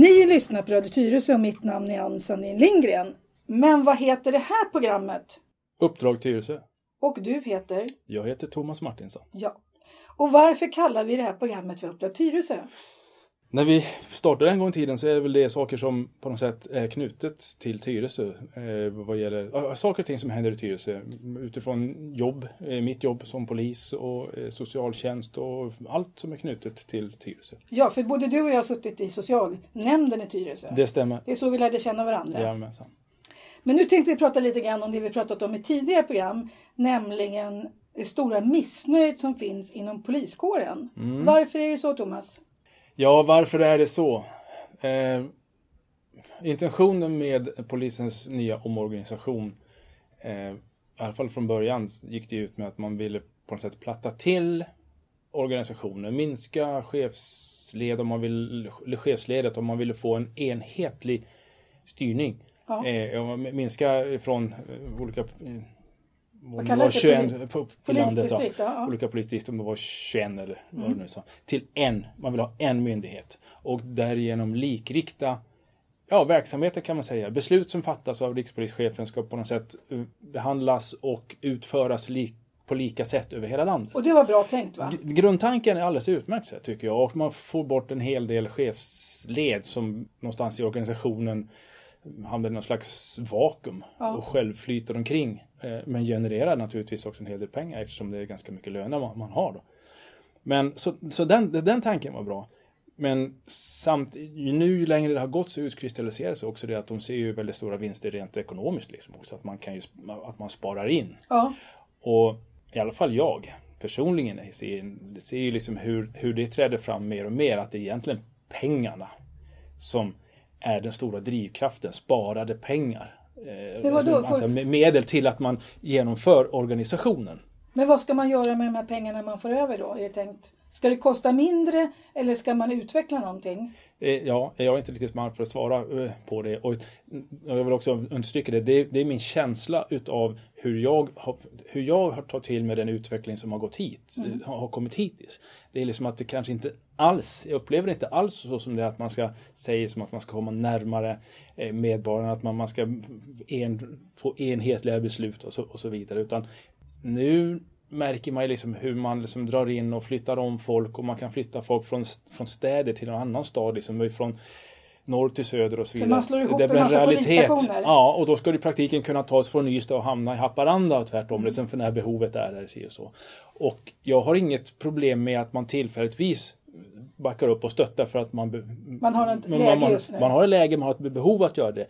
Ni lyssnar på Radio Tyresö och mitt namn är Ann Sandin Lindgren. Men vad heter det här programmet? Uppdrag Tyresö. Och du heter? Jag heter Thomas Martinsson. Ja. Och varför kallar vi det här programmet för Uppdrag Tyresö? När vi startade en gång i tiden så är det väl det saker som på något sätt är knutet till Tyresö. Eh, vad gäller äh, saker och ting som händer i Tyresö. Utifrån jobb, eh, mitt jobb som polis och eh, socialtjänst och allt som är knutet till Tyresö. Ja, för både du och jag har suttit i socialnämnden i Tyresö. Det stämmer. Det är så vi lärde känna varandra. Jajamensan. Men nu tänkte vi prata lite grann om det vi pratat om i tidigare program. Nämligen det stora missnöjet som finns inom poliskåren. Mm. Varför är det så Thomas? Ja, varför är det så? Eh, intentionen med polisens nya omorganisation, eh, i alla fall från början, gick det ut med att man ville på något sätt platta till organisationen, minska chefsled om man vill, chefsledet om man ville få en enhetlig styrning. Ja. Eh, minska från olika eh, Vad kallas var det? 21 på, på landet, ja, ja. olika polisdistrikt, om det var 21 eller vad Mm. det nu sa, till en. Man vill ha en myndighet och därigenom likrikta ja, verksamheten kan man säga. Beslut som fattas av rikspolischefen ska på något sätt eh, behandlas och utföras lik, på lika sätt över hela landet. Och det var bra tänkt va? G- Grundtanken är alldeles utmärkt tycker jag och man får bort en hel del chefsled som någonstans i organisationen hamnar i någon slags vakuum Ja. och själv flyter omkring. Eh, Men genererar naturligtvis också en hel del pengar eftersom det är ganska mycket löner man, man har. Då. Men så, så den, den tanken var bra. Men samt, nu ju längre det har gått så utkristalliseras också det att de ser ju väldigt stora vinster rent ekonomiskt liksom också. Att man kan ju, att man sparar in. Ja. Och i alla fall jag personligen ser, ser ju liksom hur, hur det träder fram mer och mer att det är egentligen pengarna som är den stora drivkraften, sparade pengar. Eh, Men vadå, alltså, antal medel till att man genomför organisationen. Men vad ska man göra med de här pengarna man får över då? Är det tänkt? Ska det kosta mindre eller ska man utveckla någonting? Eh, Ja, jag är inte riktigt man för att svara eh, på det. Och jag vill också understryka det. Det är, det är min känsla utav hur jag, har, hur jag har tagit till med den utveckling som har gått hit, Mm. har, har kommit hittills. Det är liksom att det kanske inte alls, jag upplever det inte alls så som det är att man ska säga som att man ska komma närmare eh, medborgarna, att man, man ska en, få enhetliga beslut och så, och så vidare. Utan nu märker man ju liksom hur man liksom drar in och flyttar om folk och man kan flytta folk från, från städer till en annan stad, liksom från norr till söder och så vidare. man slår ihop det en blir massa polisstationer? Ja, och då ska du i praktiken kunna ta sig från Ystad och hamna i Haparanda och tvärtom, liksom för när behovet är där. Och, så. och jag har inget problem med att man tillfälligtvis backar upp och stöttar för att man... Man har ett man, läge man, just nu. man har ett läge, man har ett behov att göra det.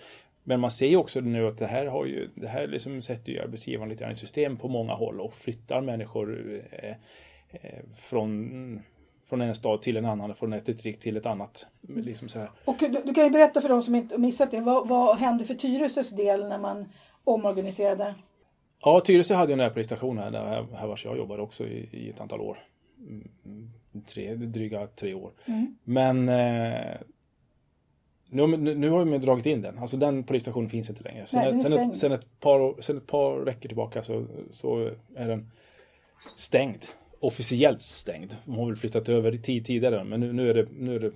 Men man ser ju också nu att det här har ju, det här liksom sätter ju arbetsgivaren lite grann i system på många håll och flyttar människor eh, eh, från, från en stad till en annan, från ett distrikt till ett annat. Liksom så här. Och du, du kan ju berätta för de som inte missat det. Vad, vad hände för Tyresös del när man omorganiserade? Ja, Tyresö hade ju en närpolisstation här, där, här vars jag jobbade också i, i ett antal år. Mm, Tre, dryga tre år. Men eh, nu, nu, nu har vi dragit in den. Alltså den polisstationen finns inte längre. Sen, Nej, är sen, ett, sen, ett, par, sen ett par veckor tillbaka så, så är den stängd. Officiellt stängd. De har väl flyttat över tid tidigare men nu, nu, är det, nu är det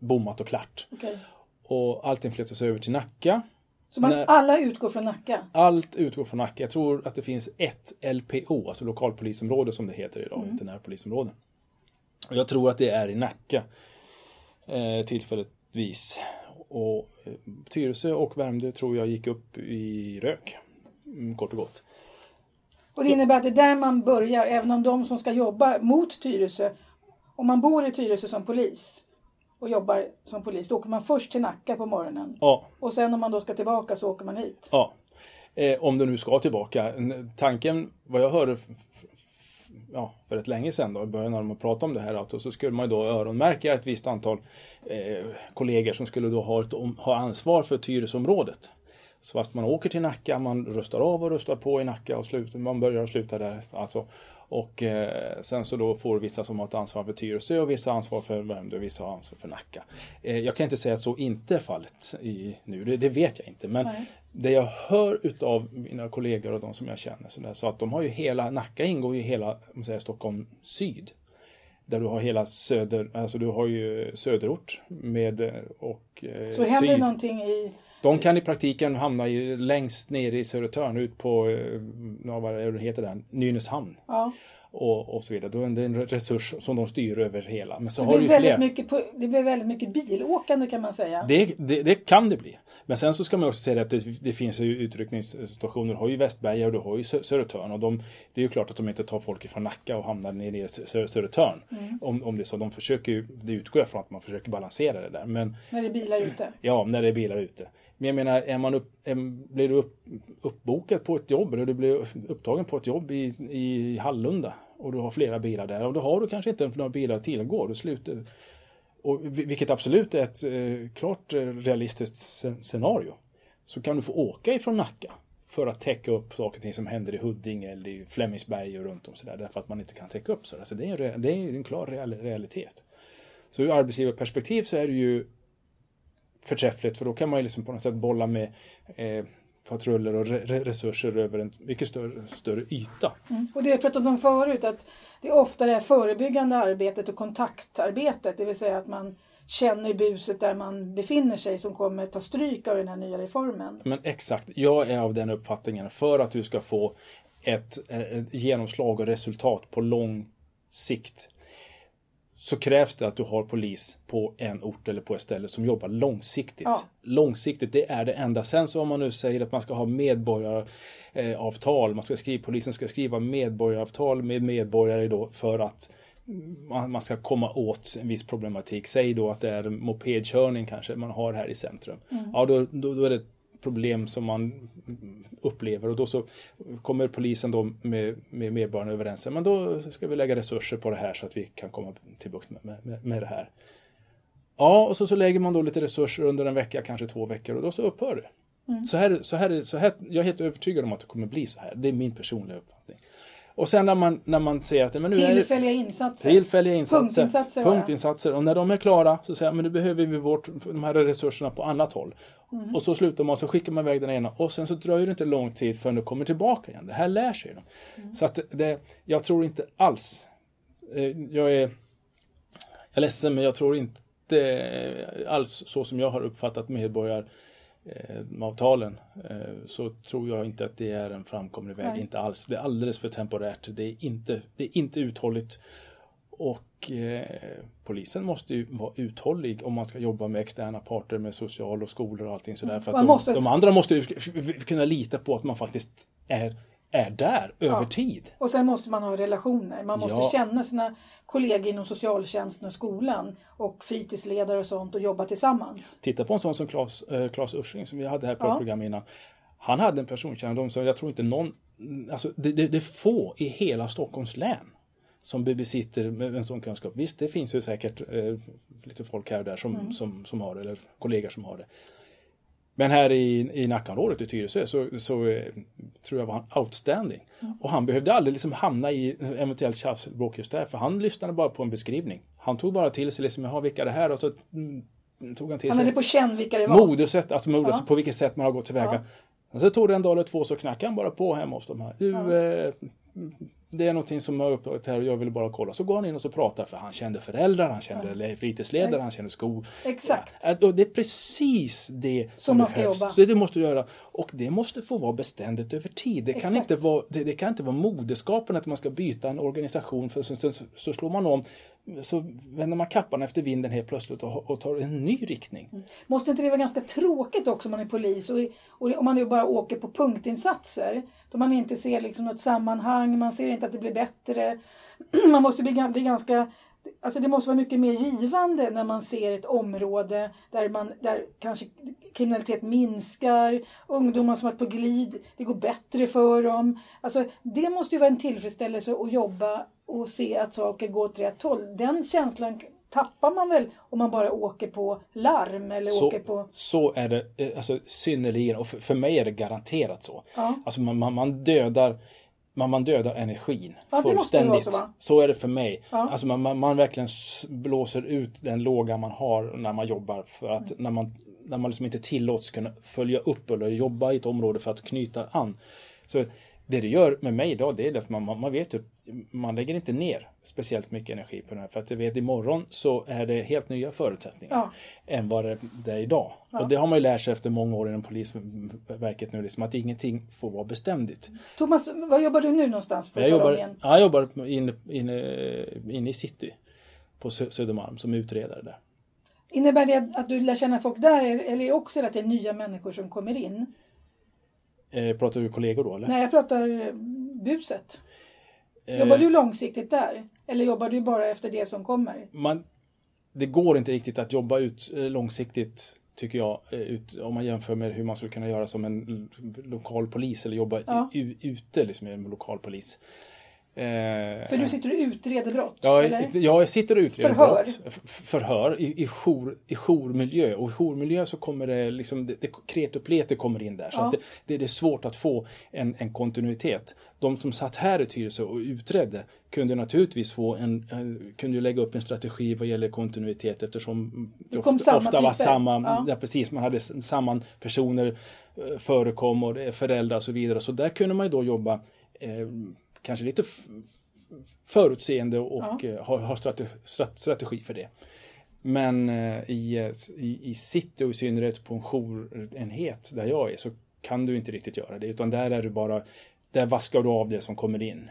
bommat och klart. Okej. Och allting flyttas över till Nacka. Så man, alla utgår från Nacka? Allt utgår från Nacka. Jag tror att det finns ett LPO, alltså lokalpolisområde som det heter idag, inte närpolisområde. Och jag tror att det är i Nacka eh, tillfälligtvis. Och eh, Tyresö och Värmdö tror jag gick upp i rök, mm, kort och gott. Och det innebär att det är där man börjar, även om de som ska jobba mot Tyresö, om man bor i Tyresö som polis och jobbar som polis, då åker man först till Nacka på morgonen. Ja, Och sen om man då ska tillbaka så åker man hit. ja. Eh, om du nu ska tillbaka. Tanken, vad jag hörde ja, för ett länge sedan då, i början när de pratade om det här, att så skulle man ju då öronmärka ett visst antal eh, kollegor som skulle då ha, ett, ha ansvar för Tyresområdet. Så fast man åker till Nacka, man rustar av och rustar på i Nacka och slutar, man börjar och slutar där. Alltså. Och eh, sen så då får vissa som har ett ansvar för Tyresö och vissa ansvar för Värmdö och vissa har ansvar för Nacka. Eh, jag kan inte säga att så inte är fallet i, nu, det, det vet jag inte. Men Nej. det jag hör utav mina kollegor och de som jag känner så, där, så att de har ju hela, Nacka ingår ju i hela om man säger, Stockholm syd. där du har hela söder, alltså du har ju söderort med eh, och eh, Så händer syd. någonting i... De kan i praktiken hamna i, längst ner i Södertörn ut på, eh, ja, vad heter det, Nynäshamn Ja. och, och så vidare. Då är det en resurs som de styr över hela. Men så Det har blir, ju väldigt fler. mycket det blir väldigt mycket bilåkande kan man säga. Det, det, det kan det bli. Men sen så ska man också säga att det, det finns ju utryckningsstationer. Du har ju Västberga och du har ju Sö- Södertörn. Och de, det är ju klart att de inte tar folk från Nacka och hamnar nere i Sö- Södertörn. Mm. Om, om det är så. De försöker ju, det utgår jag från att man försöker balansera det där. Men När det är bilar ute. ja, när det är bilar ute. Men jag menar, är man upp, är, blir du upp, uppbokad på ett jobb eller du blir upptagen på ett jobb i, i Hallunda och du har flera bilar där och då har du kanske inte några bilar att tillgå. Du slutar, och, vilket absolut är ett eh, klart eh, realistiskt scenario. Så kan du få åka ifrån Nacka för att täcka upp saker och ting som händer i Huddinge eller i Flemingsberg och runt om sådär därför att man inte kan täcka upp så. Det, är en, det är en klar realitet. Så ur arbetsgivarperspektiv så är det ju förträffligt för då kan man ju liksom på något sätt bolla med eh, patruller och re re resurser över en mycket större, större yta. Mm. Och det jag pratade om förut att det är ofta det förebyggande arbetet och kontaktarbetet. Det vill säga att man känner buset där man befinner sig som kommer ta stryk av den här nya reformen. Men exakt, jag är av den uppfattningen för att du ska få ett, eh, ett genomslag och resultat på lång sikt så krävs det att du har polis på en ort eller på ett ställe som jobbar långsiktigt. Ja. Långsiktigt, det är det enda. Sen så om man nu säger att man ska ha medborgaravtal, man ska skriva, polisen ska skriva medborgaravtal med medborgare då för att man, ska komma åt en viss problematik. Säg då att det är mopedkörning kanske man har här i centrum. Ja, då, då, då är det problem som man upplever och då så kommer polisen då med, med medborgarna överens. Men då ska vi lägga resurser på det här så att vi kan komma till bukt med, med, med det här. Ja, och så, så lägger man då lite resurser under en vecka, kanske två veckor och då så upphör det. Så här, så här, så här, jag är helt övertygad om att det kommer bli så här. Det är min personliga uppfattning. Och sen när man, när man ser att men nu är Tillfälliga insatser. Tillfälliga insatser. Punktinsatser? Punktinsatser. Och när de är klara så säger man, men nu behöver vi vårt, de här resurserna på annat håll. Mm. Och så slutar man, så skickar man iväg den ena och sen så dröjer det inte lång tid förrän det kommer tillbaka igen. Det här lär sig de. Mm. Så att det, jag tror inte alls, eh, jag är, jag är ledsen men jag tror inte alls så som jag har uppfattat medborgar eh, avtalen eh, så tror jag inte att det är en framkomlig väg. Nej. Inte alls. Det är alldeles för temporärt. Det är inte, det är inte uthålligt. Och eh, polisen måste ju vara uthållig om man ska jobba med externa parter med social och skolor och allting sådär. För att de, måste- de andra måste ju kunna lita på att man faktiskt är, är där över Ja. tid. Och sen måste man ha relationer. Man måste Ja. känna sina kollegor inom socialtjänsten och skolan och fritidsledare och sånt och jobba tillsammans. Titta på en sån som Claes, eh, Claes Ursing som vi hade här på Ja. ett program innan. Han hade en personkännedom som jag tror inte någon, alltså det, det, det är få i hela Stockholms län som be- besitter med en sån kunskap. Visst, det finns ju säkert eh, lite folk här och där som, Mm. som, som har det, eller kollegor som har det. Men här i, i Nackaområdet i Tyresö så, så eh, tror jag var han outstanding. Mm. Och han behövde aldrig liksom hamna i eventuellt tjafs just där, för han lyssnade bara på en beskrivning. Han tog bara till sig liksom, jaha vilka är det här? Och så mm, tog han till Han sig hade på känn vilka det var. modesätt, alltså modes, Ja. på vilket sätt man har gått tillväga. Ja. Och så tog det en dag eller två så knackade han bara på hemma hos de här. Du, Ja. eh, det är någonting som har uppdagat här och jag ville bara kolla. Så går han in och så pratar för han kände föräldrar, han kände fritidsledare, han kände sko. Exakt. Ja, det är precis det Som man ska jobba. Så det måste du göra. Och det måste få vara beständigt över tid. Det kan, Exakt. inte vara, det, det kan inte vara moderskapen att man ska byta en organisation för så, så, så slår man om så vänder man kappan efter vinden helt plötsligt och, och tar en ny riktning. Mm. Måste inte det vara ganska tråkigt också om man är polis och, och om man ju bara åker på punktinsatser? Då man inte ser liksom något sammanhang, man ser inte att det blir bättre. Man måste bli, bli ganska Alltså det måste vara mycket mer givande när man ser ett område där, man, där kanske kriminalitet minskar, ungdomar som varit på glid, det går bättre för dem. Alltså det måste ju vara en tillfredsställelse att jobba och se att saker går åt rätt håll. Den känslan tappar man väl om man bara åker på larm eller Så, åker på... så är det eh, alltså, synnerligen, och för, för mig är det garanterat så. Ja. Alltså man, man, man dödar man, man dödar energin Ja, fullständigt. så, va? så är det för mig. Ja. Alltså man, man, man verkligen blåser ut den låga man har när man jobbar. För att Mm. när man, när man liksom inte tillåts kunna följa upp eller jobba i ett område för att knyta an. Så det det gör med mig idag det är att man, man vet ju man lägger inte ner speciellt mycket energi på det här för att jag vet imorgon så är det helt nya förutsättningar Ja. än vad det är idag. Och det har man ju lärt sig efter många år inom Polisverket nu liksom att ingenting får vara beständigt. Thomas, vad jobbar du nu någonstans? För att Jag jobbar, igen? ja, jag jobbar inne, inne, inne i city på Sö- Södermalm som utredare där. Innebär det att du lär känna folk där eller är det också att det är nya människor som kommer in? Eh, pratar du kollegor då eller? Nej, jag pratar eh, buset. Eh, Jobbar du långsiktigt där? Eller jobbar du bara efter det som kommer? man, det går inte riktigt att jobba ut eh, långsiktigt tycker jag, eh, ut, om man jämför med hur man skulle kunna göra som en lokal polis eller jobba Ja. ute liksom, med en lokal polis. Eh, För du sitter och utreder brott? Ja, eller? ja, jag sitter och utreder Förhör. brott. Förhör i, i, jour, i jourmiljö. Och i jourmiljö så kommer det liksom, det, det, kret kommer in där. Så Ja. det, det, det är svårt att få en, en kontinuitet. De som satt här i Tyresö och utredde kunde naturligtvis få en, kunde lägga upp en strategi vad gäller kontinuitet eftersom det ofta, samma ofta var samma, Ja. ja. precis, man hade samma personer eh, förekom och föräldrar och så vidare. Så där kunde man ju då jobba eh, kanske lite förutseende och eh, ha, ha strate, strat, strategi för det. Men eh, i, eh, i, i city och i synnerhet på en jourenhet där jag är så kan du inte riktigt göra det utan där är du bara där vaskar du av det som kommer in.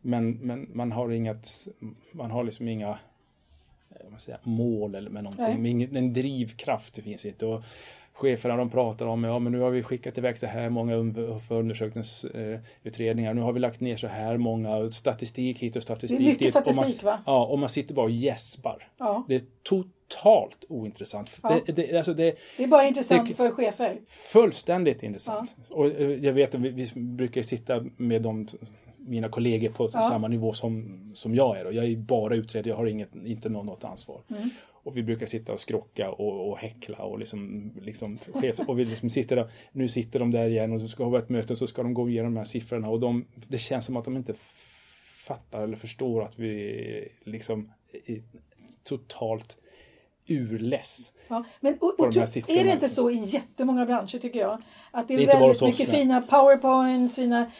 Men, men man har inget, man har liksom inga säger, mål eller med någonting. Nej. Men ingen, en drivkraft finns inte. Och cheferna de pratar om, ja men nu har vi skickat iväg så här många un- förundersökningsutredningar. Nu har vi lagt ner så här många statistik hit och statistik Det är mycket dit. och man, statistik, va? Ja, och man sitter bara och gäspar. Ja. Det är totalt ointressant. Ja. Det, det, alltså det är Det är bara intressant Det- för chefer. fullständigt intressant. Och eh, jag vet att vi, vi brukar sitta med de, mina kollegor på Ja. samma nivå som, som jag är. Och jag är bara utredare, jag har inget, inte något, något ansvar. Mm. Och vi brukar sitta och skrocka och, och häckla och liksom, liksom chef, och vi liksom sitter där, nu sitter de där igen och så ska ha ett möte och så ska de gå igenom de här siffrorna och de, det känns som att de inte fattar eller förstår att vi liksom är totalt urless. Ja. Men, och, och, de är det inte så i jättemånga branscher tycker jag? Att det är, Det är väldigt mycket fina powerpoints, fina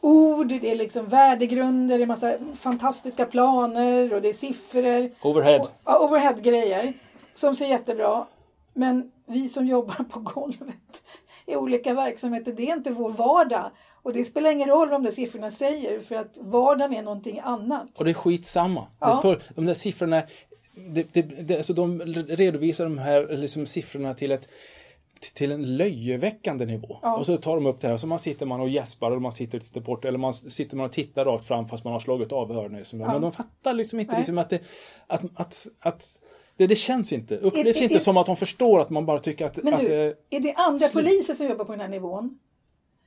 ord, det är liksom värdegrunder, det är massa fantastiska planer och det är siffror. Overhead. Och, ja, overhead-grejer som ser jättebra. Men vi som jobbar på golvet i olika verksamheter, det är inte vår vardag. Och det spelar ingen roll vad de siffrorna säger för att vardagen är någonting annat. Och det är skitsamma. Ja. För, de där siffrorna, det, det, det, alltså de redovisar de här liksom, siffrorna till ett till en löjeväckande nivå. Ja. Och så tar de upp det här och så man sitter man och gäspar och man sitter lite bort eller man sitter man och tittar rakt fram fast man har slagit av. Liksom. Ja. Men de fattar liksom inte liksom att det, att, att, att det, det känns inte. Upplevs Är- inte är- som att de förstår att man bara tycker att, Men att du, det, är det andra poliser som jobbar på den här nivån?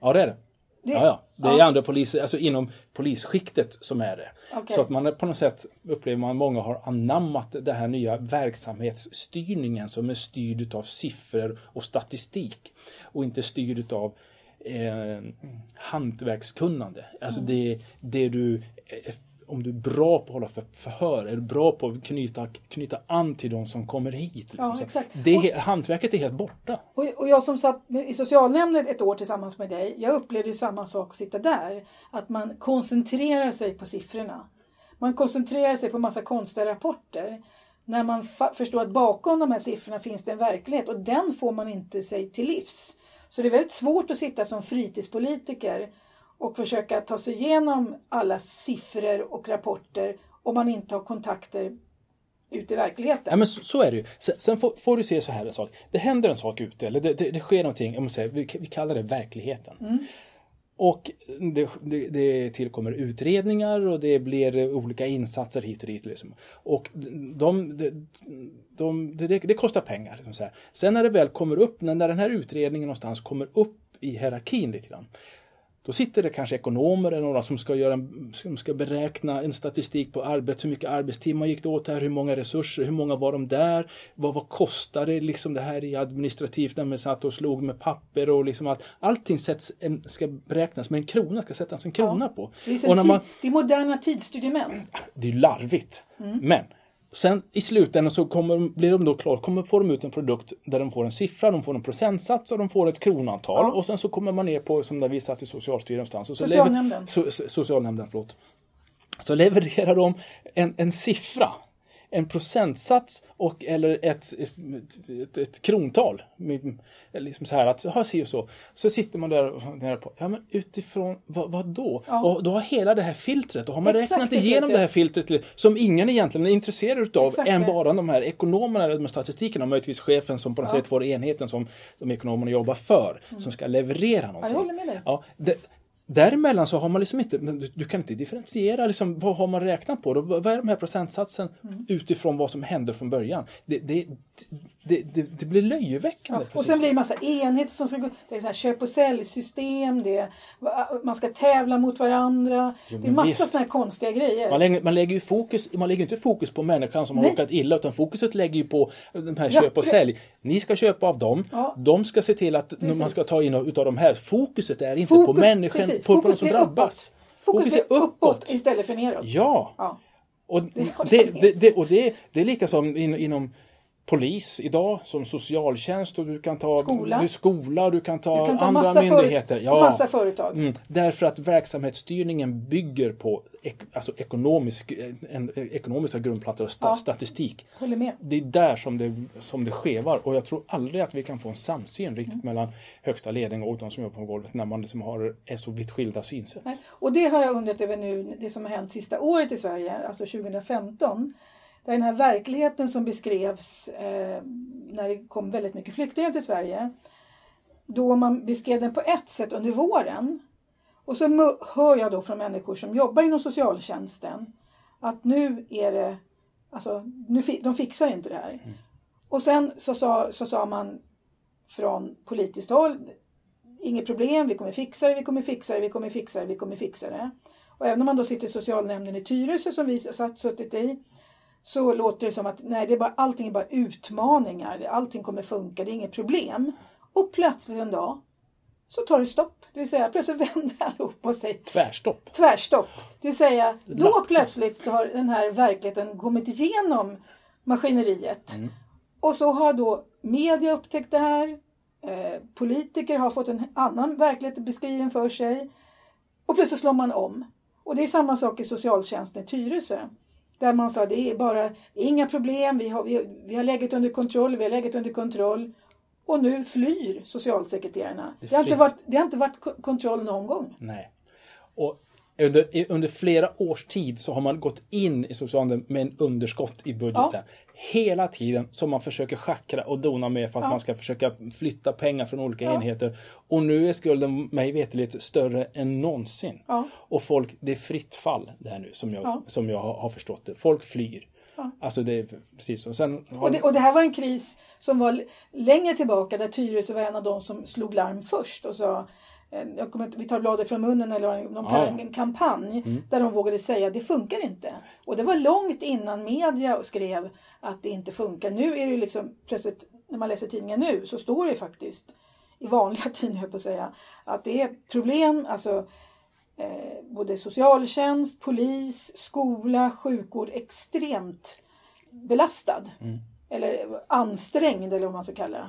Ja det är det. Det- ja, ja. Det är ja. andra poliser, alltså inom polisskiktet som är det. Okej. Så att man på något sätt upplever man att många har anammat den här nya verksamhetsstyrningen som är styrd av siffror och statistik. Och inte styrd av eh, hantverkskunnande. Alltså Mm. det, det du eh, om du är bra på att hålla för, förhör, är du bra på att knyta, knyta an till de som kommer hit. Liksom. Ja, exakt. Det, Och- hantverket är helt borta. Och, och jag som satt i socialnämnden ett år tillsammans med dig, jag upplevde samma sak att sitta där. Att man koncentrerar sig på siffrorna. Man koncentrerar sig på massa konstiga rapporter. När man förstår att bakom de här siffrorna finns det en verklighet och den får man inte sig till livs. Så det är väldigt svårt att sitta som fritidspolitiker och försöka ta sig igenom alla siffror och rapporter om man inte har kontakter ute i verkligheten. Ja, men så, så är det ju. Sen, sen får, får du se så här en sak. Det händer en sak ute, eller det, det, det sker någonting, om säger, vi, vi kallar det verkligheten. Och det, det, det tillkommer utredningar och det blir olika insatser hit och dit. Liksom. Och de, de, de, det, det kostar pengar. Liksom. Sen när det väl kommer upp, när, när den här utredningen någonstans kommer upp i hierarkin lite grann. Då sitter det kanske ekonomer eller några som ska, göra, en- som ska beräkna en statistik på arbete, hur mycket arbetstimmar gick det åt här, hur många resurser, hur många var de där, vad, vad kostade liksom det här i administrativt när man satt och slog med papper och liksom allt. Allting sätts, en, ska beräknas med en krona, ska sättas en krona på. Det är, Och när man, det är moderna tidsstudiemän. det är larvigt. Mm. Men Sen i slutändan så kommer, blir de då klara, kommer får de ut en produkt där de får en siffra, de får en procentsats och de får ett kronantal. Ja. Och sen så kommer man ner på, som där vi satt i Socialstyrelsen. Så Socialnämnden. Lever, so, socialnämnden, förlåt. Så levererar de en, en siffra en procentsats och eller ett, ett, ett krontal. Liksom så här att, ha si och så. Så sitter man där och funderar på, ja men utifrån vad, vad då? Ja. Och då har hela det här filtret, då har man Exakt räknat det igenom det här filtret som ingen egentligen är intresserad utav Exakt än det. bara de här ekonomerna eller med statistiken och möjligtvis chefen som på något Ja. sätt får enheten som de ekonomerna jobbar för, som ska leverera någonting. Mm. håller med dig. Ja, det, Däremellan så har man liksom inte, du, du kan inte differentiera liksom, vad har man räknat på? Då? Vad är de här procentsatsen Mm. utifrån vad som hände från början? Det, det, det, det, det blir löjeväckande. Ja, och sen blir det massa enheter som ska gå. Det är så här köp och säljsystem. Det är, man ska tävla mot varandra. Jo, det är massa såna här konstiga grejer. man lägger, man lägger ju fokus, man lägger inte fokus på människan som har Nej. råkat illa utan fokuset lägger ju på de här Ja, köp och sälj. Ni ska köpa av dem, Ja. de ska se till att Precis. man ska ta in utav de här. Fokuset är inte Fokus- på människan, precis, på, på fokus de som drabbas. Fokus är uppåt istället för neråt. Ja, Ja. Och Det det, det, och det, det är lika som in, inom polis idag, som socialtjänst och du kan ta Skola. Du, skola du kan ta Du kan ta andra myndigheter. för, massa företag. Mm, därför att verksamhetsstyrningen bygger på ek, alltså ekonomisk, en, ekonomiska grundplattor och sta, Ja. statistik. Håller med. Det är där som det, som det skevar och jag tror aldrig att vi kan få en samsyn riktigt Mm. mellan högsta ledning och de som jobbar på golvet när man liksom har, är så vitt skilda synsätt. Och det har jag undrat över nu, det som har hänt sista året i Sverige, alltså 2015. Där den här verkligheten som beskrevs eh, när det kom väldigt mycket flyktingar till Sverige. Då man beskrev den på ett sätt under våren. Och så hör jag då från människor som jobbar inom socialtjänsten att nu är det, alltså nu, fi- de fixar inte det här. Och sen så sa, så sa man från politiskt håll, inget problem, vi kommer fixa det, vi kommer fixa det, vi kommer fixa det, vi kommer fixa det. Och även om man då sitter i socialnämnden i Tyresö som vi satt, suttit i så låter det som att nej, det är bara, allting är bara utmaningar, allting kommer funka, det är inget problem. Och plötsligt en dag så tar det stopp. Det vill säga plötsligt vänder allihop på sig Tvärstopp. tvärstopp. Det vill säga, då plötsligt så har den här verkligheten kommit igenom maskineriet. Och så har då media upptäckt det här. Eh, politiker har fått en annan verklighet beskriven för sig. Och plötsligt slår man om. Och det är samma sak i socialtjänsten i Tyresö. Där man sa det är bara inga problem, vi har, vi, vi har läget under kontroll, vi har läget under kontroll. Och nu flyr socialsekreterarna. Det Det har inte varit, det har inte varit ko- kontroll någon gång. Nej. Och under, under flera års tid så har man gått in i socialnämnden med en underskott i budgeten. Hela tiden som man försöker schackra och dona med för att Ja. man ska försöka flytta pengar från olika Ja. enheter. Och nu är skulden mig veterligt större än någonsin. Ja. Och folk, det är fritt fall det här nu som jag, Ja. som jag har, förstått det. Folk flyr. Ja. Alltså det är precis så. Sen har Och det, och det här var en kris som var längre tillbaka där Tyresö var en av de som slog larm först och sa jag kommer, vi tar bladet från munnen eller vad de kallar. Mm. en kampanj där de vågade säga det funkar inte. Och det var långt innan media skrev att det inte funkar. Nu är det liksom plötsligt när man läser tidningen nu så står det faktiskt i vanliga tidningar på att säga att det är problem, alltså eh, både socialtjänst, polis, skola, sjukvård extremt belastad. Mm. Eller ansträngd eller vad man ska kalla det.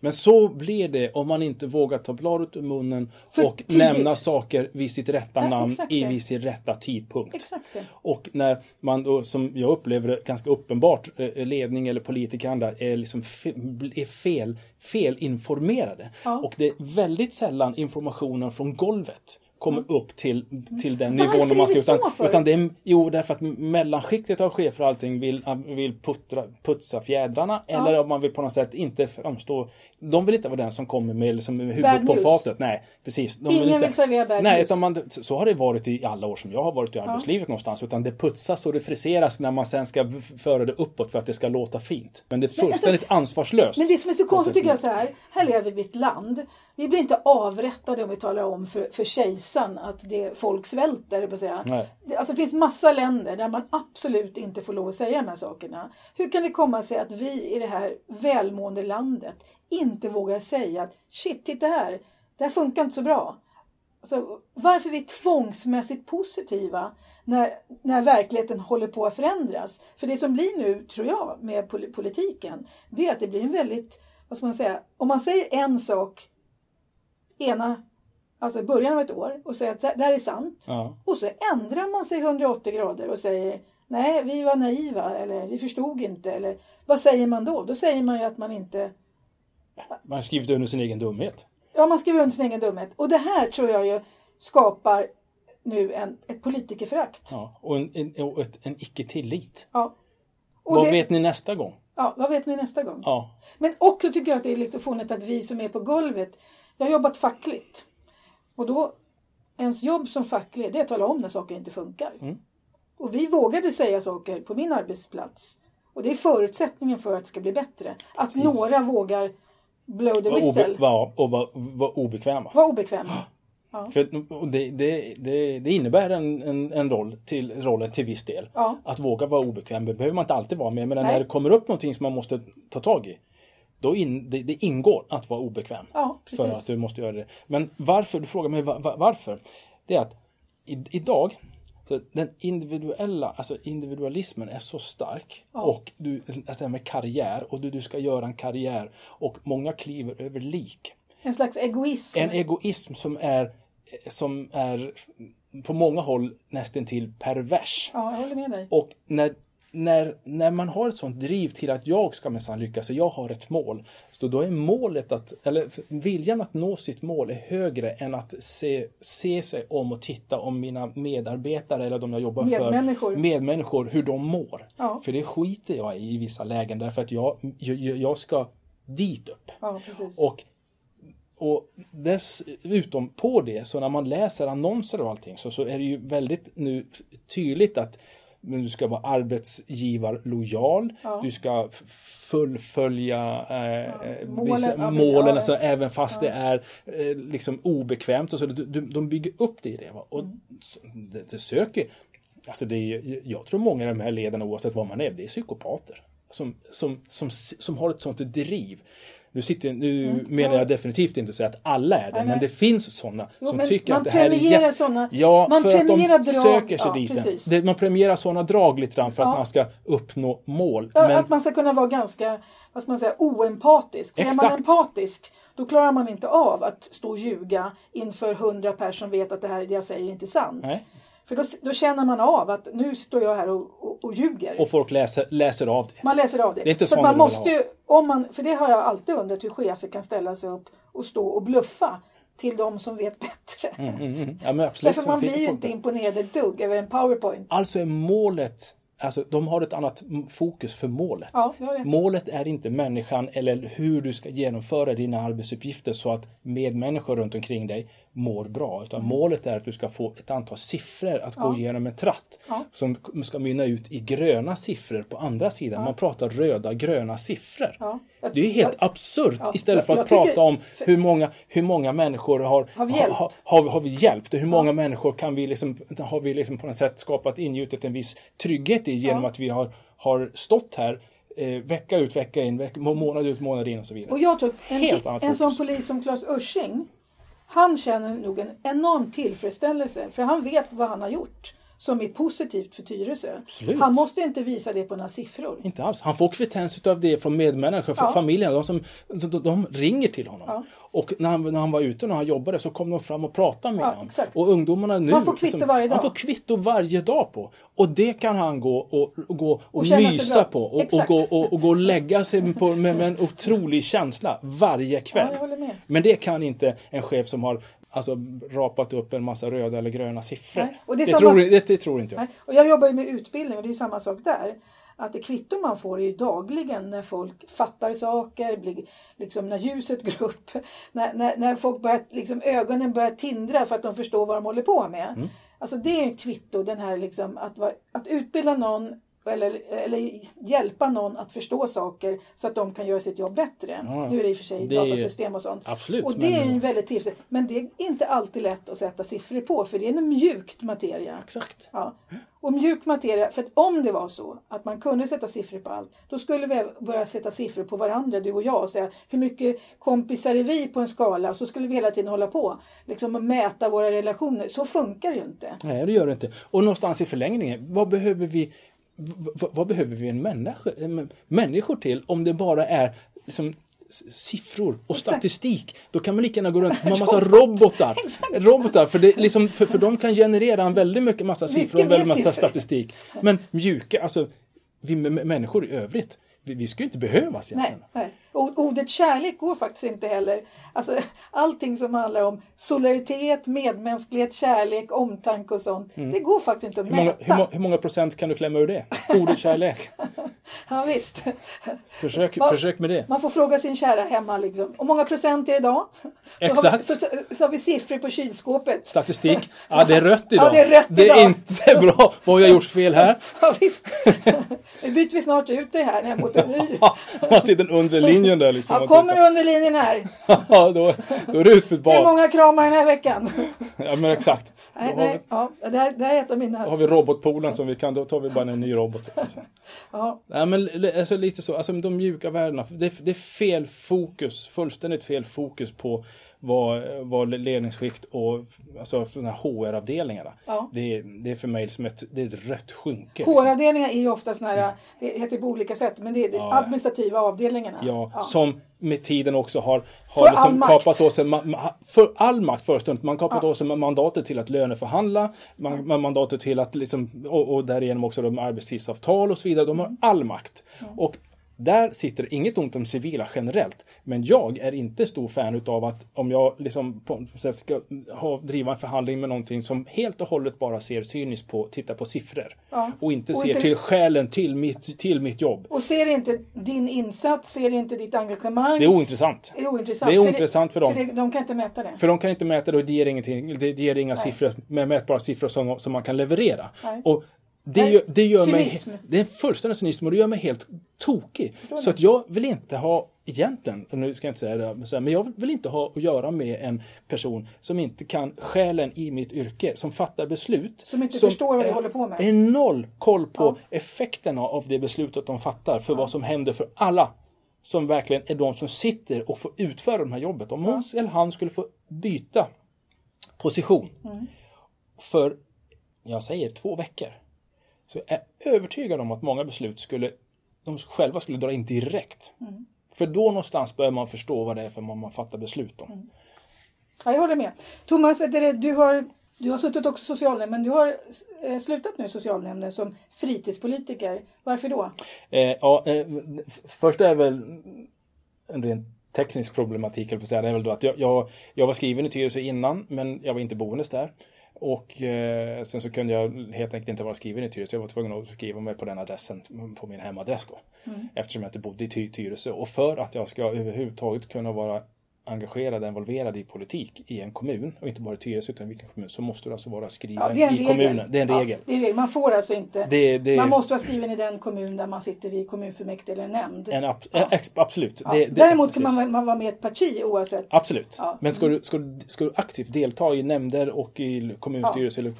Men så blir det om man inte vågar ta bladet ur munnen För och tidigt. nämna saker vid sitt rätta Ja, namn i vid sin rätta tidpunkt. Och när man då, som jag upplever det ganska uppenbart, eh, ledning eller politiker andra är, liksom fe, är fel, felinformerade. Ja. Och det är väldigt sällan informationen från golvet kommer upp till, till den Varför nivån. är man ska, det så utan, för? utan det är, jo, därför att mellanskiktet av chefer och allting vill, vill puttra, putsa fjädrarna eller om man vill på något sätt inte framstå. De vill inte vara den som kommer med liksom, Bad huvudet på news. fatet. Nej, precis. De Ingen inte, vill servera bad Nej, news. utan man, så har det varit i alla år som jag har varit i arbetslivet någonstans. Utan det putsas och det friseras när man sen ska föra det uppåt för att det ska låta fint. Men det är Men alltså- fullständigt ansvarslöst. Men det som är så konstigt tycker jag så här. Här lever vi i ett land. Vi blir inte avrättade om vi talar om för, för kejsaren att det, folk svälter. På säga. Det, alltså, det finns massa länder där man absolut inte får lov att säga de här sakerna. Hur kan det komma sig att vi i det här välmående landet inte vågar säga att shit, titta här. Det här funkar inte så bra. alltså, varför vi är tvångsmässigt positiva när, när verkligheten håller på att förändras. För det som blir nu, tror jag, med politiken, det är att det blir en väldigt, vad ska man säga, om man säger en sak ena, alltså i början av ett år och säger att det här är sant. Ja. Och så ändrar man sig 180 grader och säger nej, vi var naiva eller vi förstod inte. Eller vad säger man då? Då säger man ju att man inte... Man har skrivit under sin egen dumhet. Ja, man skriver under sin egen dumhet. Och det här tror jag ju skapar nu en, ett politikerförakt. Ja, och en, en, och ett, en icke-tillit. Ja. Och vad det, vet ni nästa gång? Ja, vad vet ni nästa gång? Ja. Men också tycker jag att det är lite fånigt att vi som är på golvet, jag har jobbat fackligt. Och då, ens jobb som facklig, det är att tala om när saker inte funkar. Mm. Och vi vågade säga saker på min arbetsplats. Och det är förutsättningen för att det ska bli bättre. Att Precis. några vågar blow the whistle. Var, och vara var obekväma. Var obekväma. Ja. För det, det, det, det, innebär en, en, en, roll till, rollen till viss del. Ja. Att våga vara obekväm det behöver man inte alltid vara med. Men Nej. när det kommer upp någonting som man måste ta tag i. Då in, det, det ingår att vara obekväm. Ja, för att du måste göra det. Men varför? Du frågar mig varför. Det är att i, idag så den individuella, alltså individualismen är så stark. Ja. Och du, alltså med karriär och du, du ska göra en karriär och många kliver över lik. En slags egoism. En egoism som är, som är på många håll nästan till pervers. Ja, jag håller med dig. Och när när, när man har ett sånt driv till att jag ska minsann lyckas och jag har ett mål. Så då är målet att, eller viljan att nå sitt mål är högre än att se, se sig om och titta om mina medarbetare eller de jag jobbar medmänniskor. för, medmänniskor, hur de mår. Ja. För det skiter jag i i vissa lägen därför att jag, jag, jag ska dit upp. Ja, och och dessutom på det, så när man läser annonser och allting så, så är det ju väldigt nu tydligt att men du ska vara arbetsgivarlojal. Ja. Du ska fullfölja eh, ja. målen, målen alltså, även fast det är eh, liksom obekvämt. Och så, de, de bygger upp det i det. Va? Och mm. det, det, söker, alltså det är, jag tror många av de här ledarna oavsett vad man är, det är psykopater. Som, som, som, som har ett sånt driv. Nu, sitter, nu mm. menar jag definitivt inte säga att alla är det, nej, men det finns sådana jo, som tycker att det här är jä... såna, Ja, man för att de drag... söker sig ja, dit. Det, man premierar sådana drag lite grann för ja. att man ska uppnå mål. Ja, men... Att man ska kunna vara ganska, vad ska man säga, oempatisk. För är man empatisk då klarar man inte av att stå och ljuga inför hundra personer som vet att det här det jag säger är inte sant. Nej. För då, då känner man av att nu står jag här och, och, och ljuger. Och folk läser, läser av det. Man läser av det. Det är inte så man måste ju, om man, För det har jag alltid undrat hur chefer kan ställa sig upp och stå och bluffa till de som vet bättre. Mm, mm, mm. Ja, men absolut. Därför man blir ju inte imponerad ett dugg över en powerpoint. Alltså är målet Alltså de har ett annat fokus för målet. Ja, målet är inte människan eller hur du ska genomföra dina arbetsuppgifter så att medmänniskor runt omkring dig mår bra. Utan mm. målet är att du ska få ett antal siffror att ja. gå igenom en tratt. Ja. Som ska mynna ut i gröna siffror på andra sidan. Man pratar röda, gröna siffror. Det är helt jag, absurt istället för att prata tycker, om hur många, hur många människor har, har, vi hjälpt? Har, har, har vi hjälpt och hur många människor kan vi liksom, har vi liksom på något sätt skapat ingjutit en viss trygghet i genom att vi har, har stått här eh, vecka ut, vecka in, vecka, månad ut, månad in och så vidare. Och jag tror en, Helt en sån polis som Claes Ursing han känner nog en enorm tillfredsställelse för han vet vad han har gjort som är positivt för Tyresö. Absolut. Han måste inte visa det på några siffror. Inte alls. Han får kvittens av det från medmänniskor, från ja. familjen. De, som, de, de ringer till honom. Ja. Och när han, när han var ute och han jobbade så kom de fram och pratade med ja, honom. Exakt. Och ungdomarna nu. Han får kvitto liksom, varje dag. Han får kvitto varje dag på. Och det kan han gå och, och, gå och, och mysa på. Och, och, gå, och, och gå och lägga sig på, med, med en otrolig känsla varje kväll. Men det kan inte en chef som har alltså, rapat upp en massa röda eller gröna siffror. Det, det, samma... tror, det, det, tror, inte jag. Nej. Och jag jobbar ju med utbildning och det är samma sak där. Att det kvitto man får är ju dagligen när folk fattar saker, blir, liksom när ljuset går upp, när, när, när folk börjar, liksom, ögonen börjar tindra för att de förstår vad de håller på med. Mm. Alltså det är en kvitto, den här liksom, att, att utbilda någon eller, eller hjälpa någon att förstå saker så att de kan göra sitt jobb bättre. Ja. Nu är det i och för sig är- datasystem och sånt. Absolut. Och det är men- ju väldigt trivsamt. Men det är inte alltid lätt att sätta siffror på för det är en mjukt materia. Exakt. Ja. Och mjuk materia, för att om det var så att man kunde sätta siffror på allt, då skulle vi börja sätta siffror på varandra, du och jag, och säga hur mycket kompisar är vi på en skala? Så skulle vi hela tiden hålla på liksom och mäta våra relationer. Så funkar det ju inte. Nej, det gör det inte. Och någonstans i förlängningen, vad behöver vi vad, behöver vi en människa, eh, människor till om det bara är liksom, siffror och statistik? Då kan man lika gärna gå runt med en massa robotar. robotar för, det, liksom, för, för de kan generera en väldigt mycket massa siffror och väldigt massa siffror. statistik. Men mjuka, alltså vi människor i övrigt, vi, vi ska ju inte behövas Nej, egentligen. nej. Och ordet kärlek går faktiskt inte heller. Alltså, allting som handlar om solidaritet, medmänsklighet, kärlek, omtanke och sånt. Det går faktiskt inte att Mm. Hur många, mäta. hur, må- hur många procent kan du klämma ur det? Ordet kärlek. Ja, visst. Försök, Va- försök med det. Man får fråga sin kära hemma liksom. Och många procent är det idag? Så Har vi, Exakt. så, så, så har vi siffror på kylskåpet. Statistik. Ja, det är rött idag. Ja, det är rött Det är idag. inte bra. Vad har jag gjort fel här? Ja, visst. nu byter vi snart ut det här mot en ny. Man ser den undre linjen där liksom. Ja, kommer du under linjen här? Ja, då, då är det ut för ett Hur många kramar den här veckan? Ja, men exakt. Nej, nej, ja, det, här, det här är ett av vi, mina... då har vi robotpoolen som vi kan, då tar vi bara en ny robot. Ja, Nej, men alltså, lite så, alltså de mjuka värdena. Det, det är fel fokus, fullständigt fel fokus på vad, vad ledningsskikt och alltså, HR-avdelningarna. Ja. Det, är, det är för mig som ett, det är ett rött skynke. HR-avdelningar är ju ofta såna här, det heter på olika sätt, men det är de Ja. administrativa avdelningarna. Ja, som med tiden också har, har liksom kapat åt sig, för all makt förestånd, man kapat Ja. åt sig mandatet till att löneförhandla, man, man mandatet till att liksom, och, och därigenom också de arbetstidsavtal och så vidare, de har all makt. Och där sitter inget ont om civila generellt, men jag är inte stor fan utav att om jag liksom på sätt ska ha, driva en förhandling med någonting som helt och hållet bara ser cyniskt på, tittar på siffror. Ja. Och inte Och ser inte- till skälen till mitt, till mitt jobb. Och ser inte din insats, ser inte ditt engagemang. Det är ointressant. Det är ointressant. Det är ointressant för dem. För det, de kan inte mäta det. För de kan inte mäta det och det ger ingenting. Det ger inga siffror, med mätbara siffror som, som man kan leverera. Nej. Och det, gör, det gör cynism. mig... Det är fullständig cynism och det gör mig helt tokig. Så att jag vill inte ha, egentligen, nu ska jag inte säga det, men jag vill inte ha att göra med en person som inte kan skälen i mitt yrke, som fattar beslut. Som inte förstår vad är- håller på med. Är noll koll på Ja. effekterna av det beslutet de fattar, för vad som händer för alla som verkligen är de som sitter och får utföra de här jobbet. Om hon eller han skulle få byta position Mm. för, jag säger två veckor, så är jag övertygad om att många beslut skulle, de själva skulle dra in direkt. Mm. För då någonstans börjar man förstå vad det är för vad man fattar beslut om. Mm. Ja, jag håller med. Thomas, vet du, du har du har suttit också i socialnämnden, men du har eh, slutat nu i socialnämnden som fritidspolitiker. Varför då? Eh, ja, eh, först är väl en rent teknisk problematik, eller säga, det är väl då att jag, jag, jag var skriven i Tyresö innan, men jag var inte boendes där. Och eh, sen så kunde jag helt enkelt inte vara skriven i Tyresö. Jag var tvungen att skriva mig på den adressen, på min hemadress då. Eftersom jag inte bodde i Ty- Tyresö. Och för att jag ska överhuvudtaget kunna vara engagerad och involverad i politik i en kommun, och inte bara i Tyresö utan i vilken kommun, så måste du alltså vara skriven Ja, en i regel. kommunen. Det är en Ja, regel. är en. Man får alltså inte. Det, det, Man måste vara skriven i den kommun där man sitter i kommunfullmäktige eller nämnd. en, ab- Ja. absolut. Det, Däremot kan man, man vara med i ett parti oavsett. Absolut. Men ska du, ska, du, ska du aktivt delta i nämnder och i kommunstyrelse eller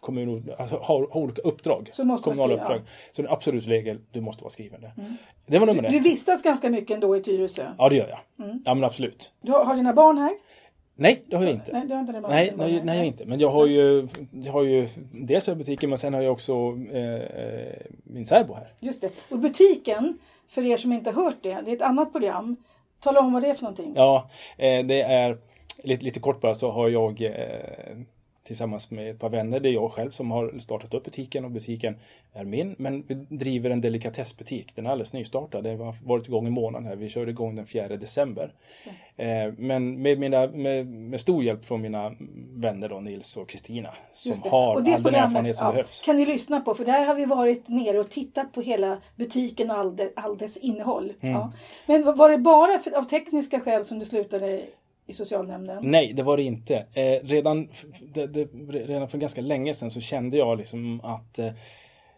kommun, alltså ha, ha olika uppdrag, Så måste man kommunala skriva, uppdrag, så det är absolut regel, du måste vara skriven där. Det var nummer Du, du ett. vistas ganska mycket ändå i Tyresö. Ja, det gör jag. Mm. Ja, men absolut. Du har, har dina barn här? Nej, det har jag inte. Nej, du har inte barn Nej, nej, nej, jag inte. Men jag har ju, jag har ju dels har butiken, men sen har jag också eh, eh, min särbo här. Just det. Och butiken, för er som inte har hört det, det är ett annat program. Tala om vad det är för någonting. Ja, eh, det är lite, lite kort bara så har jag eh, tillsammans med ett par vänner, det är jag själv som har startat upp butiken och butiken är min. Men vi driver en delikatessbutik. Den är alldeles nystartad. Den har varit igång en månad här. Vi körde igång den 4 december. Eh, men med, mina, med, med stor hjälp från mina vänner då, Nils och Kristina. Som har all den erfarenhet som ja, behövs. Kan ni lyssna på för där har vi varit nere och tittat på hela butiken och all, det, all dess innehåll. Mm. Ja. Men var det bara för, av tekniska skäl som du slutade i socialnämnden? Nej, det var det inte. Eh, redan, det, det, redan för ganska länge sedan så kände jag liksom att eh,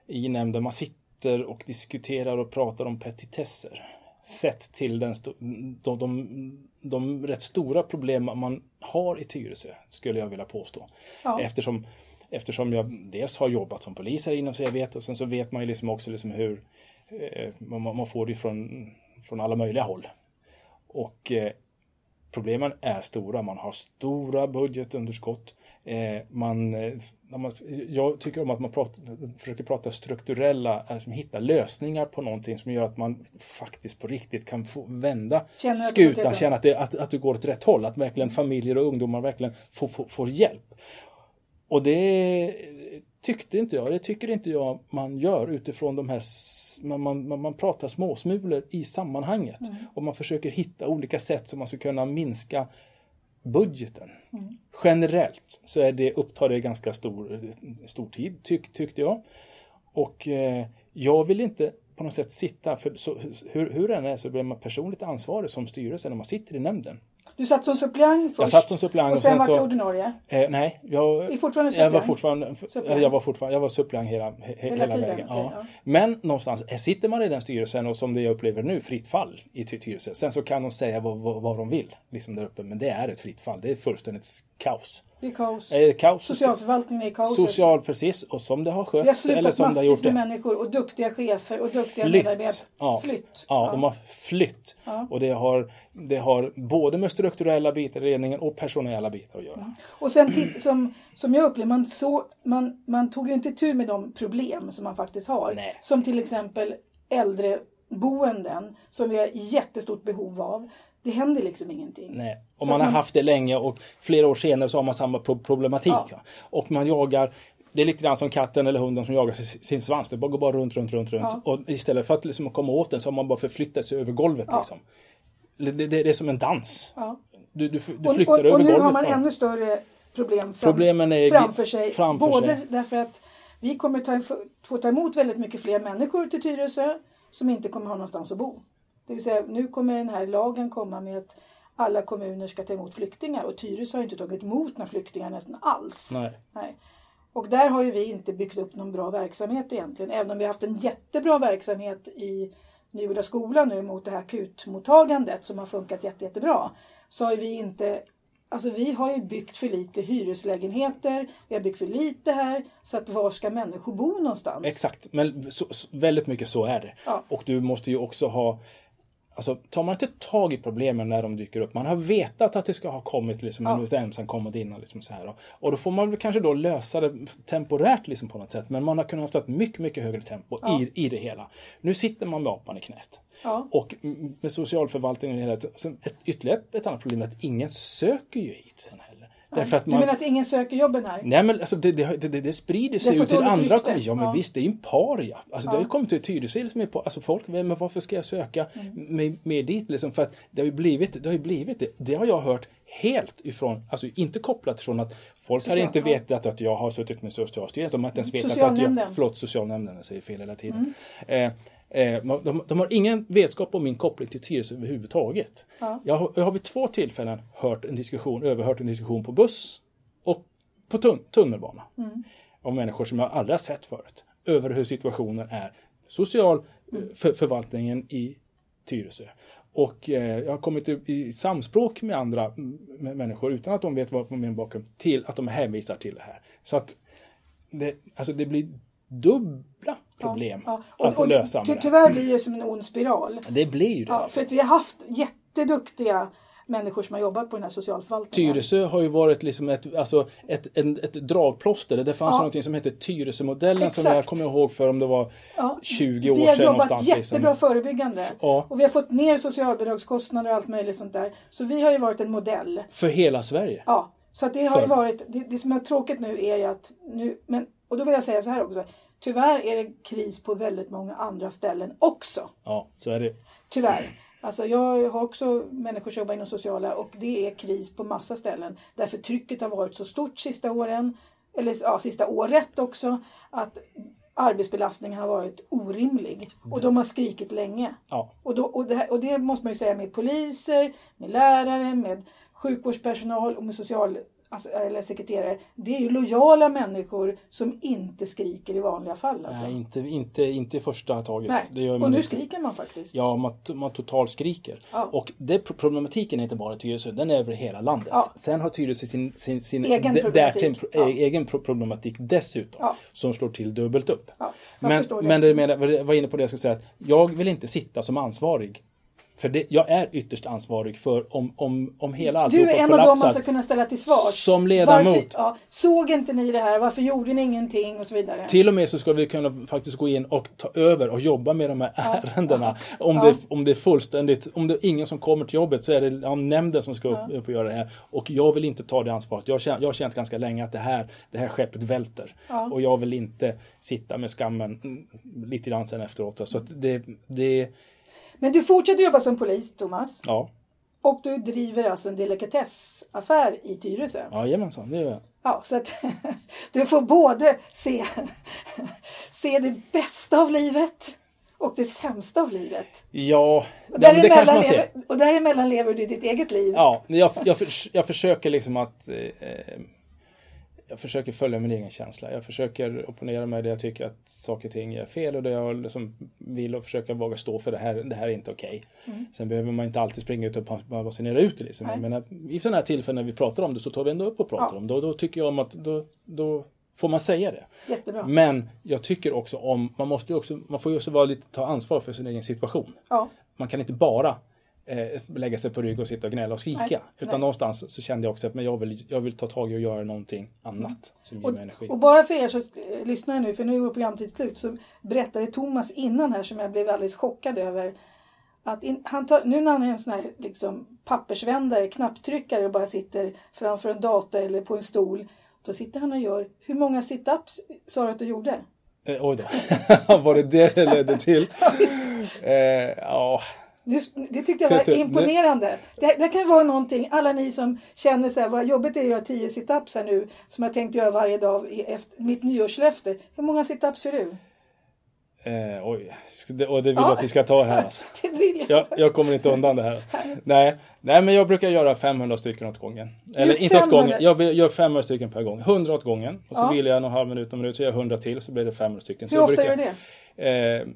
i nämnden, man sitter och diskuterar och pratar om petitesser. Sett till den de, de, de rätt stora problem man har i Tyresö, skulle jag vilja påstå. Ja. Eftersom, eftersom jag dels har jobbat som polis här inne så jag vet och sen så vet man ju liksom också liksom hur eh, man, man får det från, från alla möjliga håll. Och eh, problemen är stora. Man har stora budgetunderskott. Eh, man, eh, man, jag tycker om att man pratar, försöker prata strukturella, alltså hitta lösningar på någonting som gör att man faktiskt på riktigt kan få vända Känner skutan, känna att det, att, att det går åt rätt håll. Att verkligen familjer och ungdomar verkligen får, får, får hjälp. Och det tyckte inte jag, det tycker inte jag man gör utifrån de här, man, man, man- pratar småsmulor i sammanhanget. Och man försöker hitta olika sätt som man ska kunna minska budgeten. Generellt så är det, upptar det ganska stor, stor tid, tyck, tyckte jag. Och eh, jag vill inte på något sätt sitta, för så, hur, hur den är så blir man personligt ansvarig som styrelse när man sitter i nämnden. Du satt som suppleant först. Jag satt som suppleant och och sen, sen vart du ordinarie. Eh, nej, jag, Är fortfarande jag var fortfarande, Suppleant. jag var fortfarande, jag var suppleant hela, he, hela, tiden, vägen. okej, ja. ja. Men någonstans, eh, sitter man i den styrelsen och som det jag upplever nu, fritt fall i Ty- Tyresö. Sen så kan de säga vad, vad, vad de vill, liksom där uppe. Men det är ett fritt fall. Det är fullständigt kaos. Det är kaos. Eh, kaos. Socialförvaltningen är kaos. Social, precis. Och som det har skötts, eller slutat som det har massvis gjort med människor och duktiga chefer och duktiga Flytt. medarbetare. Ja. Flytt. Ja, de har flytt. Ja. Och det har, det har både med strukturella bitar i ledningen och personella bitar att göra. Och sen som, som jag upplever, man, så, man, man tog ju inte tur med de problem som man faktiskt har. Nej. Som till exempel äldreboenden som vi har jättestort behov av. Det händer liksom ingenting. Nej. Och man att har man- haft det länge och flera år senare så har man samma pro- problematik. Ja. Och man jagar det är lite grann som katten eller hunden som jagar sin- svans. Det bara går bara runt, runt, runt, runt. Ja. Och istället för att liksom komma åt den så har man bara förflyttat sig över golvet. Ja. Liksom. Det, det, det är som en dans. Ja. Du, du, du Och, flyttar och, över och nu golvet. har man bara. ännu större problem fram, Problemen är framför sig. framför både sig. därför att vi kommer ta, få ta emot väldigt mycket fler människor till Tyresö som inte kommer ha någonstans att bo. Det vill säga nu kommer den här lagen komma med att alla kommuner ska ta emot flyktingar och Tyresö har inte tagit emot några flyktingar nästan alls. Nej. Nej. Och där har ju vi inte byggt upp någon bra verksamhet egentligen. Även om vi har haft en jättebra verksamhet i Nyboda skola nu mot det här akutmottagandet som har funkat jätte, jättebra. Så har vi inte Alltså vi har ju byggt för lite hyreslägenheter. Vi har byggt för lite här. Så att var ska människor bo någonstans? Exakt, men så, så, väldigt mycket så är det. Ja. Och du måste ju också ha Alltså tar man inte tag i problemen när de dyker upp, man har vetat att det ska ha kommit liksom, en ja. kommit innan. Liksom, så här. Och, och då får man kanske då lösa det temporärt liksom, på något sätt. Men man har kunnat ha ett mycket, mycket högre tempo Ja. i, i det hela. Nu sitter man med apan i knät. Ja. Och med socialförvaltningen och hela ett, ytterligare ett annat problem är att ingen söker ju hit sen heller. Därför att Du man, menar att ingen söker jobben här? Nej men alltså det, det, det, det sprider Det sig ut till andra kommuner. Ja men Ja. visst, det är ju en paria. Alltså det Ja. har ju kommit till Tyresö som är på, alltså folk, men varför ska jag söka Mm. mig, mig dit liksom? För att det har ju blivit, det har ju blivit det. Det har jag hört helt ifrån, alltså inte kopplat från att folk Social- har inte ja. vetat att jag har suttit med Socialstyrelsen. De har inte ens vetat att. Mm. jag, förlåt socialnämnden, jag säger fel hela tiden. Eh, eh, de, de har ingen vetskap om min koppling till Tyresö överhuvudtaget. Ja. Jag, har, jag har vid två tillfällen hört en diskussion, överhört en diskussion på buss och på tun tunnelbana. Mm. Av människor som jag aldrig har sett förut. Över hur situationen är. Social Mm. eh, för, förvaltningen i Tyresö. Och eh, jag har kommit i, i samspråk med andra mm, med människor utan att de vet vad min bakgrund till att de hänvisar till det här. Så att det, alltså det blir dubbla problem Ja. att Och, och lösa ty, tyvärr blir det som en ond spiral. Det blir ju det. Ja, för att vi har haft jätteduktiga människor som har jobbat på den här socialförvaltningen. Tyresö har ju varit liksom ett, alltså ett, en, ett dragplåster. Det fanns Ja. någonting som hette Tyresömodellen som jag kommer ihåg för om det var Ja, 20 år Vi har sedan jobbat någonstans. jättebra liksom. förebyggande. Ja. Och vi har fått ner socialbidragskostnader och allt möjligt sånt där. Så vi har ju varit en modell. För hela Sverige. Ja, så att det har ju För- varit, det, det som är tråkigt nu är ju att nu, men, och då vill jag säga så här också. Tyvärr är det kris på väldigt många andra ställen också. Ja, så är det. Tyvärr. Alltså jag har också människor som jobbar inom sociala och det är kris på massa ställen. Därför trycket har varit så stort sista åren, eller ja, sista året också, att arbetsbelastningen har varit orimlig. Och de har skrikit länge. Ja. Och, då, och, det, här, och det måste man ju säga med poliser, med lärare, med sjukvårdspersonal och med alltså, eller sekreterare, det är ju lojala människor som inte skriker i vanliga fall. Alltså. Nej, inte, inte, inte i första taget. Nej. Och nu skriker man faktiskt. Ja, man, man totalt skriker. Ja. Och det, problematiken är inte bara i Tyresö, den är över hela landet. Ja. Sen har Tyresö sin, sin, sin Egen d- problematik. pro- Ja. egen pro- problematik dessutom. Ja. Som slår till dubbelt upp. Men men det med, jag var inne på det jag skulle säga, att jag vill inte sitta som ansvarig. För det, jag är ytterst ansvarig för om, om, om hela Du alltihopa är en av dem man ska kunna ställa till svars. Som ledamot. Varför, ja, såg inte ni det här? Varför gjorde ni ingenting? Och så vidare. Till och med så ska vi kunna faktiskt gå in och ta över och jobba med de här ärendena. Om, Ja. det, om det är fullständigt, om det är ingen som kommer till jobbet så är det ja, nämnden som ska upp, upp och göra det här. Och jag vill inte ta det ansvaret. Jag jag har känt ganska länge att det här, det här skeppet välter. Ja. Och jag vill inte sitta med skammen mm, lite grann sen efteråt. Så det, det, Men du fortsätter jobba som polis, Thomas. ja, Och du driver alltså en delikatessaffär i Tyresö. jajamensan, det gör jag. Ja, så att du får både se, se det bästa av livet och det sämsta av livet. Ja, Och men det kanske däremellan, man ser. lever, och däremellan lever du ditt eget liv. Ja, jag, jag, jag försöker liksom att eh, jag försöker följa min egen känsla. Jag försöker opponera mig där jag tycker att saker och ting är fel och där jag liksom vill och försöka våga stå för det här. Det här är inte okej. Sen behöver man inte alltid springa ut och basunera ut det. Liksom. Nej. Men i sådana här tillfällen när vi pratar om det så tar vi ändå upp och pratar Ja. om det. Och då tycker jag om att då, då får man säga det. Jättebra. Men jag tycker också om, man måste också, man får ju också vara lite, ta ansvar för sin egen situation Ja, man kan inte bara eh, lägga sig på rygg och sitta och gnälla och skrika. Nej, utan nej. någonstans så kände jag också att men jag, vill, jag vill ta tag i och göra någonting annat som ger och, mig energi. och bara för er som eh, lyssnar nu, för nu är vår programtid slut, så berättade Thomas innan här som jag blev alldeles chockad över. Att in, han tar, nu när han är en sån här liksom, pappersvändare, knapptryckare och bara sitter framför en dator eller på en stol. Då sitter han och gör, hur många sit-ups sa du att du gjorde? Eh, oj då, var det det det ledde till? eh, ja, Det, det tyckte jag var imponerande. Det, det kan vara någonting, alla ni som känner så här, vad jobbigt det är att göra 10 situps här nu, som jag tänkt göra varje dag efter, mitt nyårslöfte. Hur många situps gör du? eh, oj. Det- Och det vill Ja. jag att vi ska ta här alltså. Det vill jag. jag, jag kommer inte undan det här. Nej, nej, men jag brukar göra 500 stycken åt gången. Eller inte åt 500? gången, jag gör 500 stycken per gång. 100 åt gången. Och så Ja. vill jag en halv minut, en minut, så gör jag 100 till. Så blir det 500 stycken. Så Hur ofta brukar- gör du det? Eh,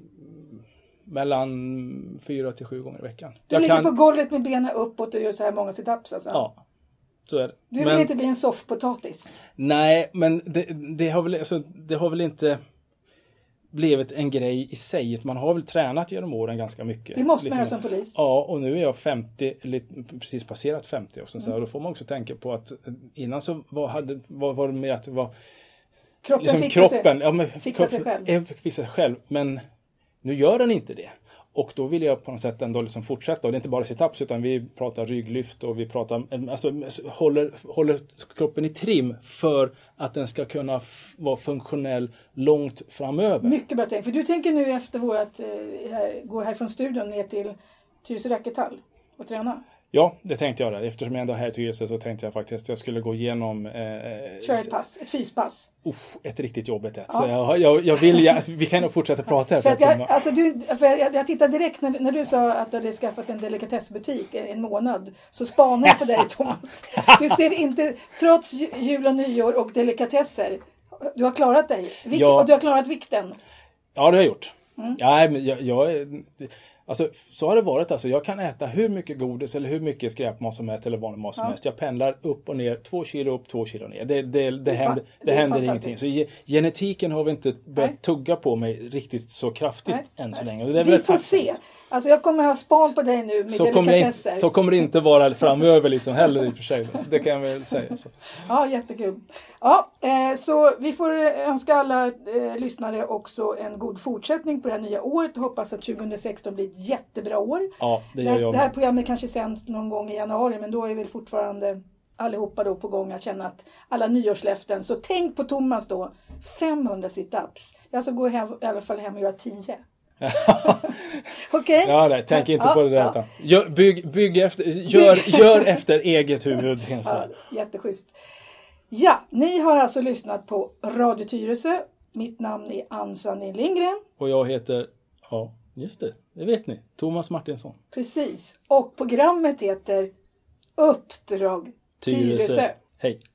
mellan fyra till sju gånger i veckan. Du Jag ligger kan- på golvet med benen uppåt och gör så här många situps alltså? Ja, så är det. Du vill men, inte bli en soffpotatis? Nej, men det, det, har väl, alltså, det har väl inte blivit en grej i sig. Man har väl tränat genom åren ganska mycket. Det måste man Liksom- göra som polis. Ja, och nu är jag 50, lite, precis passerat 50 också. Så här, då får man också tänka på att innan så var, hade, var, var det mer att det var Kroppen liksom fixar kroppen, sig. ja, men, fixar sig själv. Fixar sig själv. Men nu gör den inte det. Och då vill jag på något sätt ändå liksom fortsätta. Och det är inte bara situps utan vi pratar rygglyft och vi pratar, eh, alltså håller, håller kroppen i trim för att den ska kunna f- vara funktionell långt framöver. Mycket bra tänkt. För du tänker nu efter vårt, eh, här- gå härifrån studion ner till Tyresö Racketall och träna? Ja, det tänkte jag. Eftersom jag ändå är här i Tyresö så tänkte jag faktiskt att jag skulle gå igenom eh, Kör ett pass, ett fyspass. uff, ett riktigt jobbigt ett. Ja. Så jag, jag, jag vill, jag, vi kan nog fortsätta prata här. För För att jag, alltså du, för jag, jag tittade direkt när, när du sa att du hade skaffat en delikatessbutik en månad. Så spanade jag på dig Thomas. Du ser inte, trots ju- jul och nyår och delikatesser, du har klarat dig. Vik, Ja. Och du har klarat vikten. Ja, det har jag gjort. Mm. Ja, men jag, jag, alltså, så har det varit. Alltså, jag kan äta hur mycket godis eller hur mycket skräpmat som helst eller vanlig mat som Ja. helst. Jag pendlar upp och ner, två kilo upp, två kilo ner. Det, det, det, fan- händer, det det händer ingenting. Så ge, genetiken har vi inte börjat Nej. tugga på mig riktigt så kraftigt Nej. än så länge. Det Vi får se. Alltså jag kommer ha span på dig nu med Så kommer, delikatesser. inte- så kommer det inte vara framöver liksom heller i och för sig. Så det kan jag väl säga. Så. Ja, jättekul. Ja, eh, så vi får eh, önska alla eh, lyssnare också en god fortsättning på det här nya året och hoppas att 2016 blir ett jättebra år. Ja, det gör jag det här med. programmet kanske sänds någon gång i januari men då är väl fortfarande allihopa då på gång att känna att alla nyårslöften. Så tänk på Thomas då, 500 situps. Jag ska gå hem, i alla fall hem och göra 10. Okej? Ja, nej, tänk inte Ja, på det där. ja. Gör, bygg, bygg efter, gör, gör efter eget huvud. Ja, jätteschysst. Ja, ni har alltså lyssnat på Radio Tyresö. Mitt namn är Ann-Sanni Lindgren. Och jag heter, ja just det, det vet ni, Thomas Martinsson. Precis. Och programmet heter Uppdrag Tyresö. Hej!